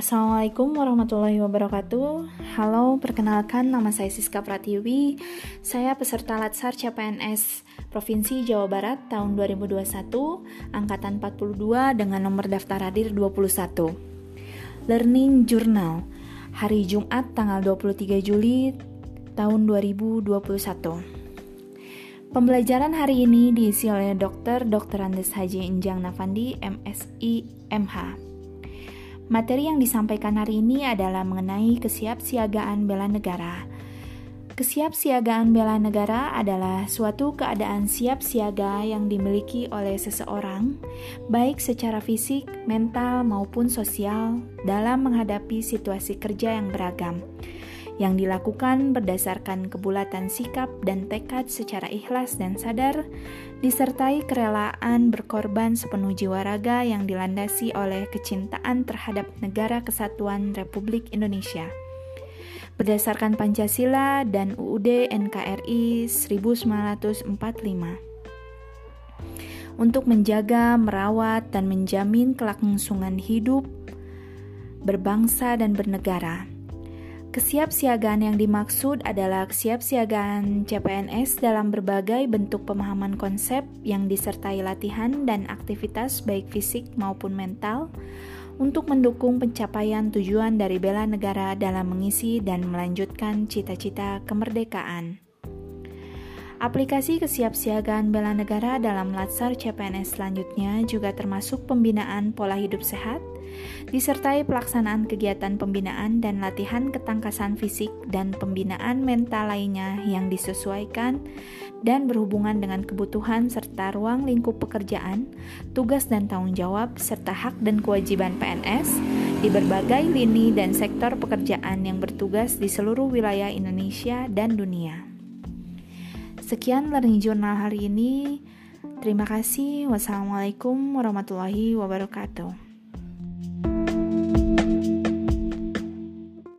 Assalamualaikum warahmatullahi wabarakatuh Halo, perkenalkan nama saya Siska Pratiwi Saya peserta Latsar CPNS Provinsi Jawa Barat tahun 2021 Angkatan 42 dengan nomor daftar hadir 21 Learning Journal Hari Jumat tanggal 23 Juli tahun 2021 Pembelajaran hari ini diisi oleh Dr. Dr. Andes Haji Injang Nafandi, MSI, MH. Materi yang disampaikan hari ini adalah mengenai kesiapsiagaan bela negara. Kesiapsiagaan bela negara adalah suatu keadaan siap siaga yang dimiliki oleh seseorang, baik secara fisik, mental, maupun sosial, dalam menghadapi situasi kerja yang beragam yang dilakukan berdasarkan kebulatan sikap dan tekad secara ikhlas dan sadar, disertai kerelaan berkorban sepenuh jiwa raga yang dilandasi oleh kecintaan terhadap negara kesatuan Republik Indonesia. Berdasarkan Pancasila dan UUD NKRI 1945 untuk menjaga, merawat, dan menjamin kelangsungan hidup, berbangsa, dan bernegara Kesiapsiagaan yang dimaksud adalah kesiapsiagaan CPNS dalam berbagai bentuk pemahaman konsep yang disertai latihan dan aktivitas baik fisik maupun mental untuk mendukung pencapaian tujuan dari bela negara dalam mengisi dan melanjutkan cita-cita kemerdekaan. Aplikasi kesiapsiagaan bela negara dalam Latsar CPNS selanjutnya juga termasuk pembinaan pola hidup sehat, disertai pelaksanaan kegiatan pembinaan dan latihan ketangkasan fisik dan pembinaan mental lainnya yang disesuaikan dan berhubungan dengan kebutuhan serta ruang lingkup pekerjaan, tugas dan tanggung jawab, serta hak dan kewajiban PNS di berbagai lini dan sektor pekerjaan yang bertugas di seluruh wilayah Indonesia dan dunia. Sekian Learning Journal hari ini. Terima kasih. Wassalamualaikum warahmatullahi wabarakatuh.